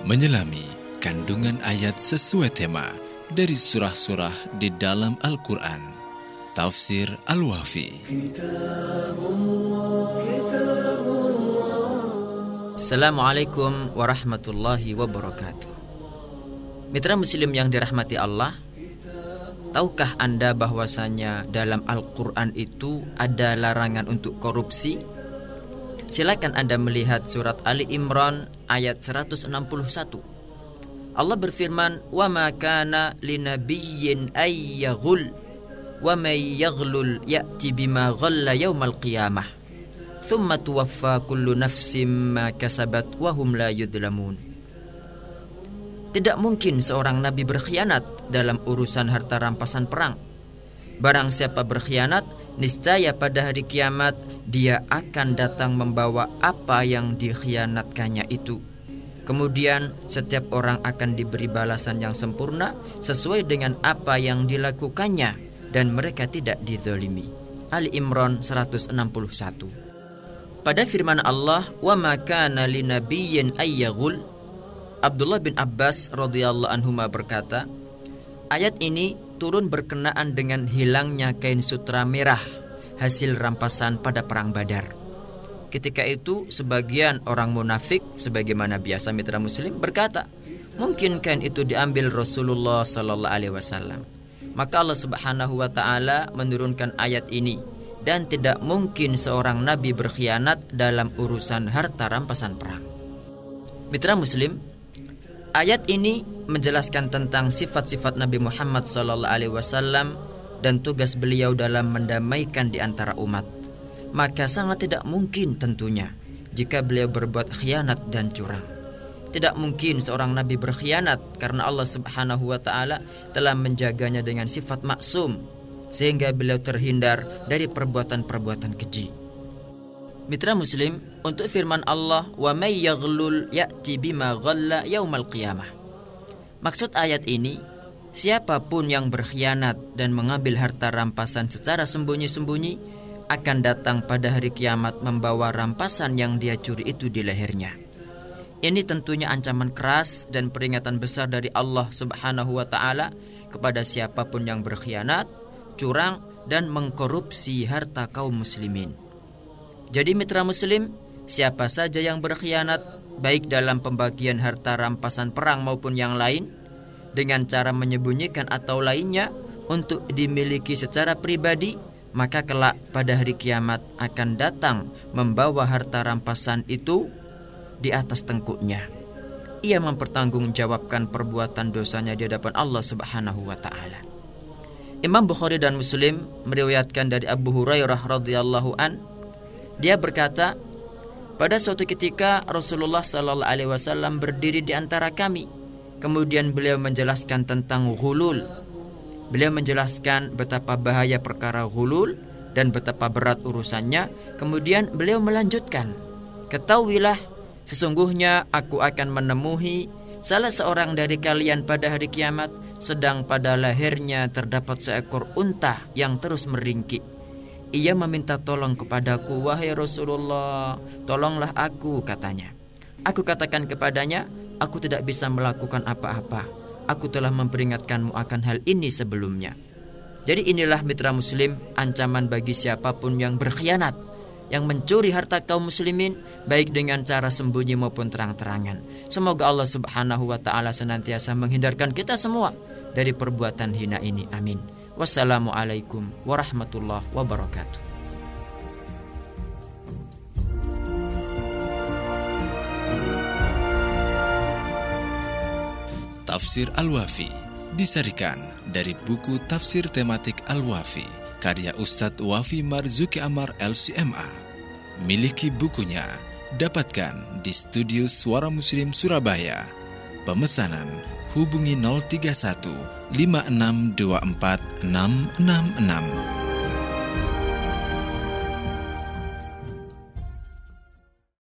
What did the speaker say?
menyelami kandungan ayat sesuai tema dari surah-surah di dalam Al-Quran. Tafsir Al-Wafi. Assalamualaikum warahmatullahi wabarakatuh. Mitra muslim yang dirahmati Allah, tahukah Anda bahwasanya dalam Al-Qur'an itu ada larangan untuk korupsi? Silakan Anda melihat surat Ali Imran ayat 161. Allah berfirman, "Wa ma kana linabiyyin ay yaghul wa may yaghlul ya'ti bima ghalla yaumal qiyamah." Thumma tuwaffa kullu nafsin ma kasabat wa hum la yudlamun. Tidak mungkin seorang nabi berkhianat dalam urusan harta rampasan perang. Barang siapa berkhianat, niscaya pada hari kiamat dia akan datang membawa apa yang dikhianatkannya itu. Kemudian setiap orang akan diberi balasan yang sempurna sesuai dengan apa yang dilakukannya dan mereka tidak dizalimi. Ali Imran 161. Pada firman Allah, "Wa ma kana linabiyyin ayyaghul" Abdullah bin Abbas radhiyallahu anhu berkata, ayat ini turun berkenaan dengan hilangnya kain sutra merah hasil rampasan pada perang Badar. Ketika itu sebagian orang munafik sebagaimana biasa mitra muslim berkata, mungkin kain itu diambil Rasulullah sallallahu alaihi wasallam. Maka Allah Subhanahu wa taala menurunkan ayat ini dan tidak mungkin seorang nabi berkhianat dalam urusan harta rampasan perang. Mitra muslim, ayat ini menjelaskan tentang sifat-sifat Nabi Muhammad wasallam dan tugas beliau dalam mendamaikan di antara umat. Maka sangat tidak mungkin tentunya jika beliau berbuat khianat dan curang. Tidak mungkin seorang nabi berkhianat karena Allah Subhanahu wa taala telah menjaganya dengan sifat maksum sehingga beliau terhindar dari perbuatan-perbuatan keji. Mitra muslim, untuk firman Allah, "Wa may yaghlul ya'ti bima ghalla yaumal qiyamah." Maksud ayat ini Siapa pun yang berkhianat dan mengambil harta rampasan secara sembunyi-sembunyi akan datang pada hari kiamat membawa rampasan yang dia curi itu di lehernya. Ini tentunya ancaman keras dan peringatan besar dari Allah Subhanahu wa taala kepada siapa pun yang berkhianat, curang dan mengkorupsi harta kaum muslimin. Jadi mitra muslim, siapa saja yang berkhianat baik dalam pembagian harta rampasan perang maupun yang lain, dengan cara menyembunyikan atau lainnya untuk dimiliki secara pribadi, maka kelak pada hari kiamat akan datang membawa harta rampasan itu di atas tengkuknya. Ia mempertanggungjawabkan perbuatan dosanya di hadapan Allah Subhanahu wa taala. Imam Bukhari dan Muslim meriwayatkan dari Abu Hurairah radhiyallahu an dia berkata pada suatu ketika Rasulullah sallallahu alaihi wasallam berdiri di antara kami Kemudian beliau menjelaskan tentang ghulul. Beliau menjelaskan betapa bahaya perkara ghulul dan betapa berat urusannya. Kemudian beliau melanjutkan, "Ketahuilah, sesungguhnya aku akan menemui salah seorang dari kalian pada hari kiamat sedang pada lehernya terdapat seekor unta yang terus meringkik. Ia meminta tolong kepadaku, wahai Rasulullah, tolonglah aku, katanya. Aku katakan kepadanya, Aku tidak bisa melakukan apa-apa. Aku telah memperingatkanmu akan hal ini sebelumnya. Jadi inilah mitra muslim ancaman bagi siapa pun yang berkhianat, yang mencuri harta kaum muslimin baik dengan cara sembunyi maupun terang-terangan. Semoga Allah Subhanahu wa taala senantiasa menghindarkan kita semua dari perbuatan hina ini. Amin. Wassalamualaikum warahmatullahi wabarakatuh. Tafsir Al-Wafi disarikan dari buku Tafsir Tematik Al-Wafi karya Ustadz Wafi Marzuki Amar LCMA. Miliki bukunya, dapatkan di studio Suara Muslim Surabaya. Pemesanan hubungi 031 5624 666.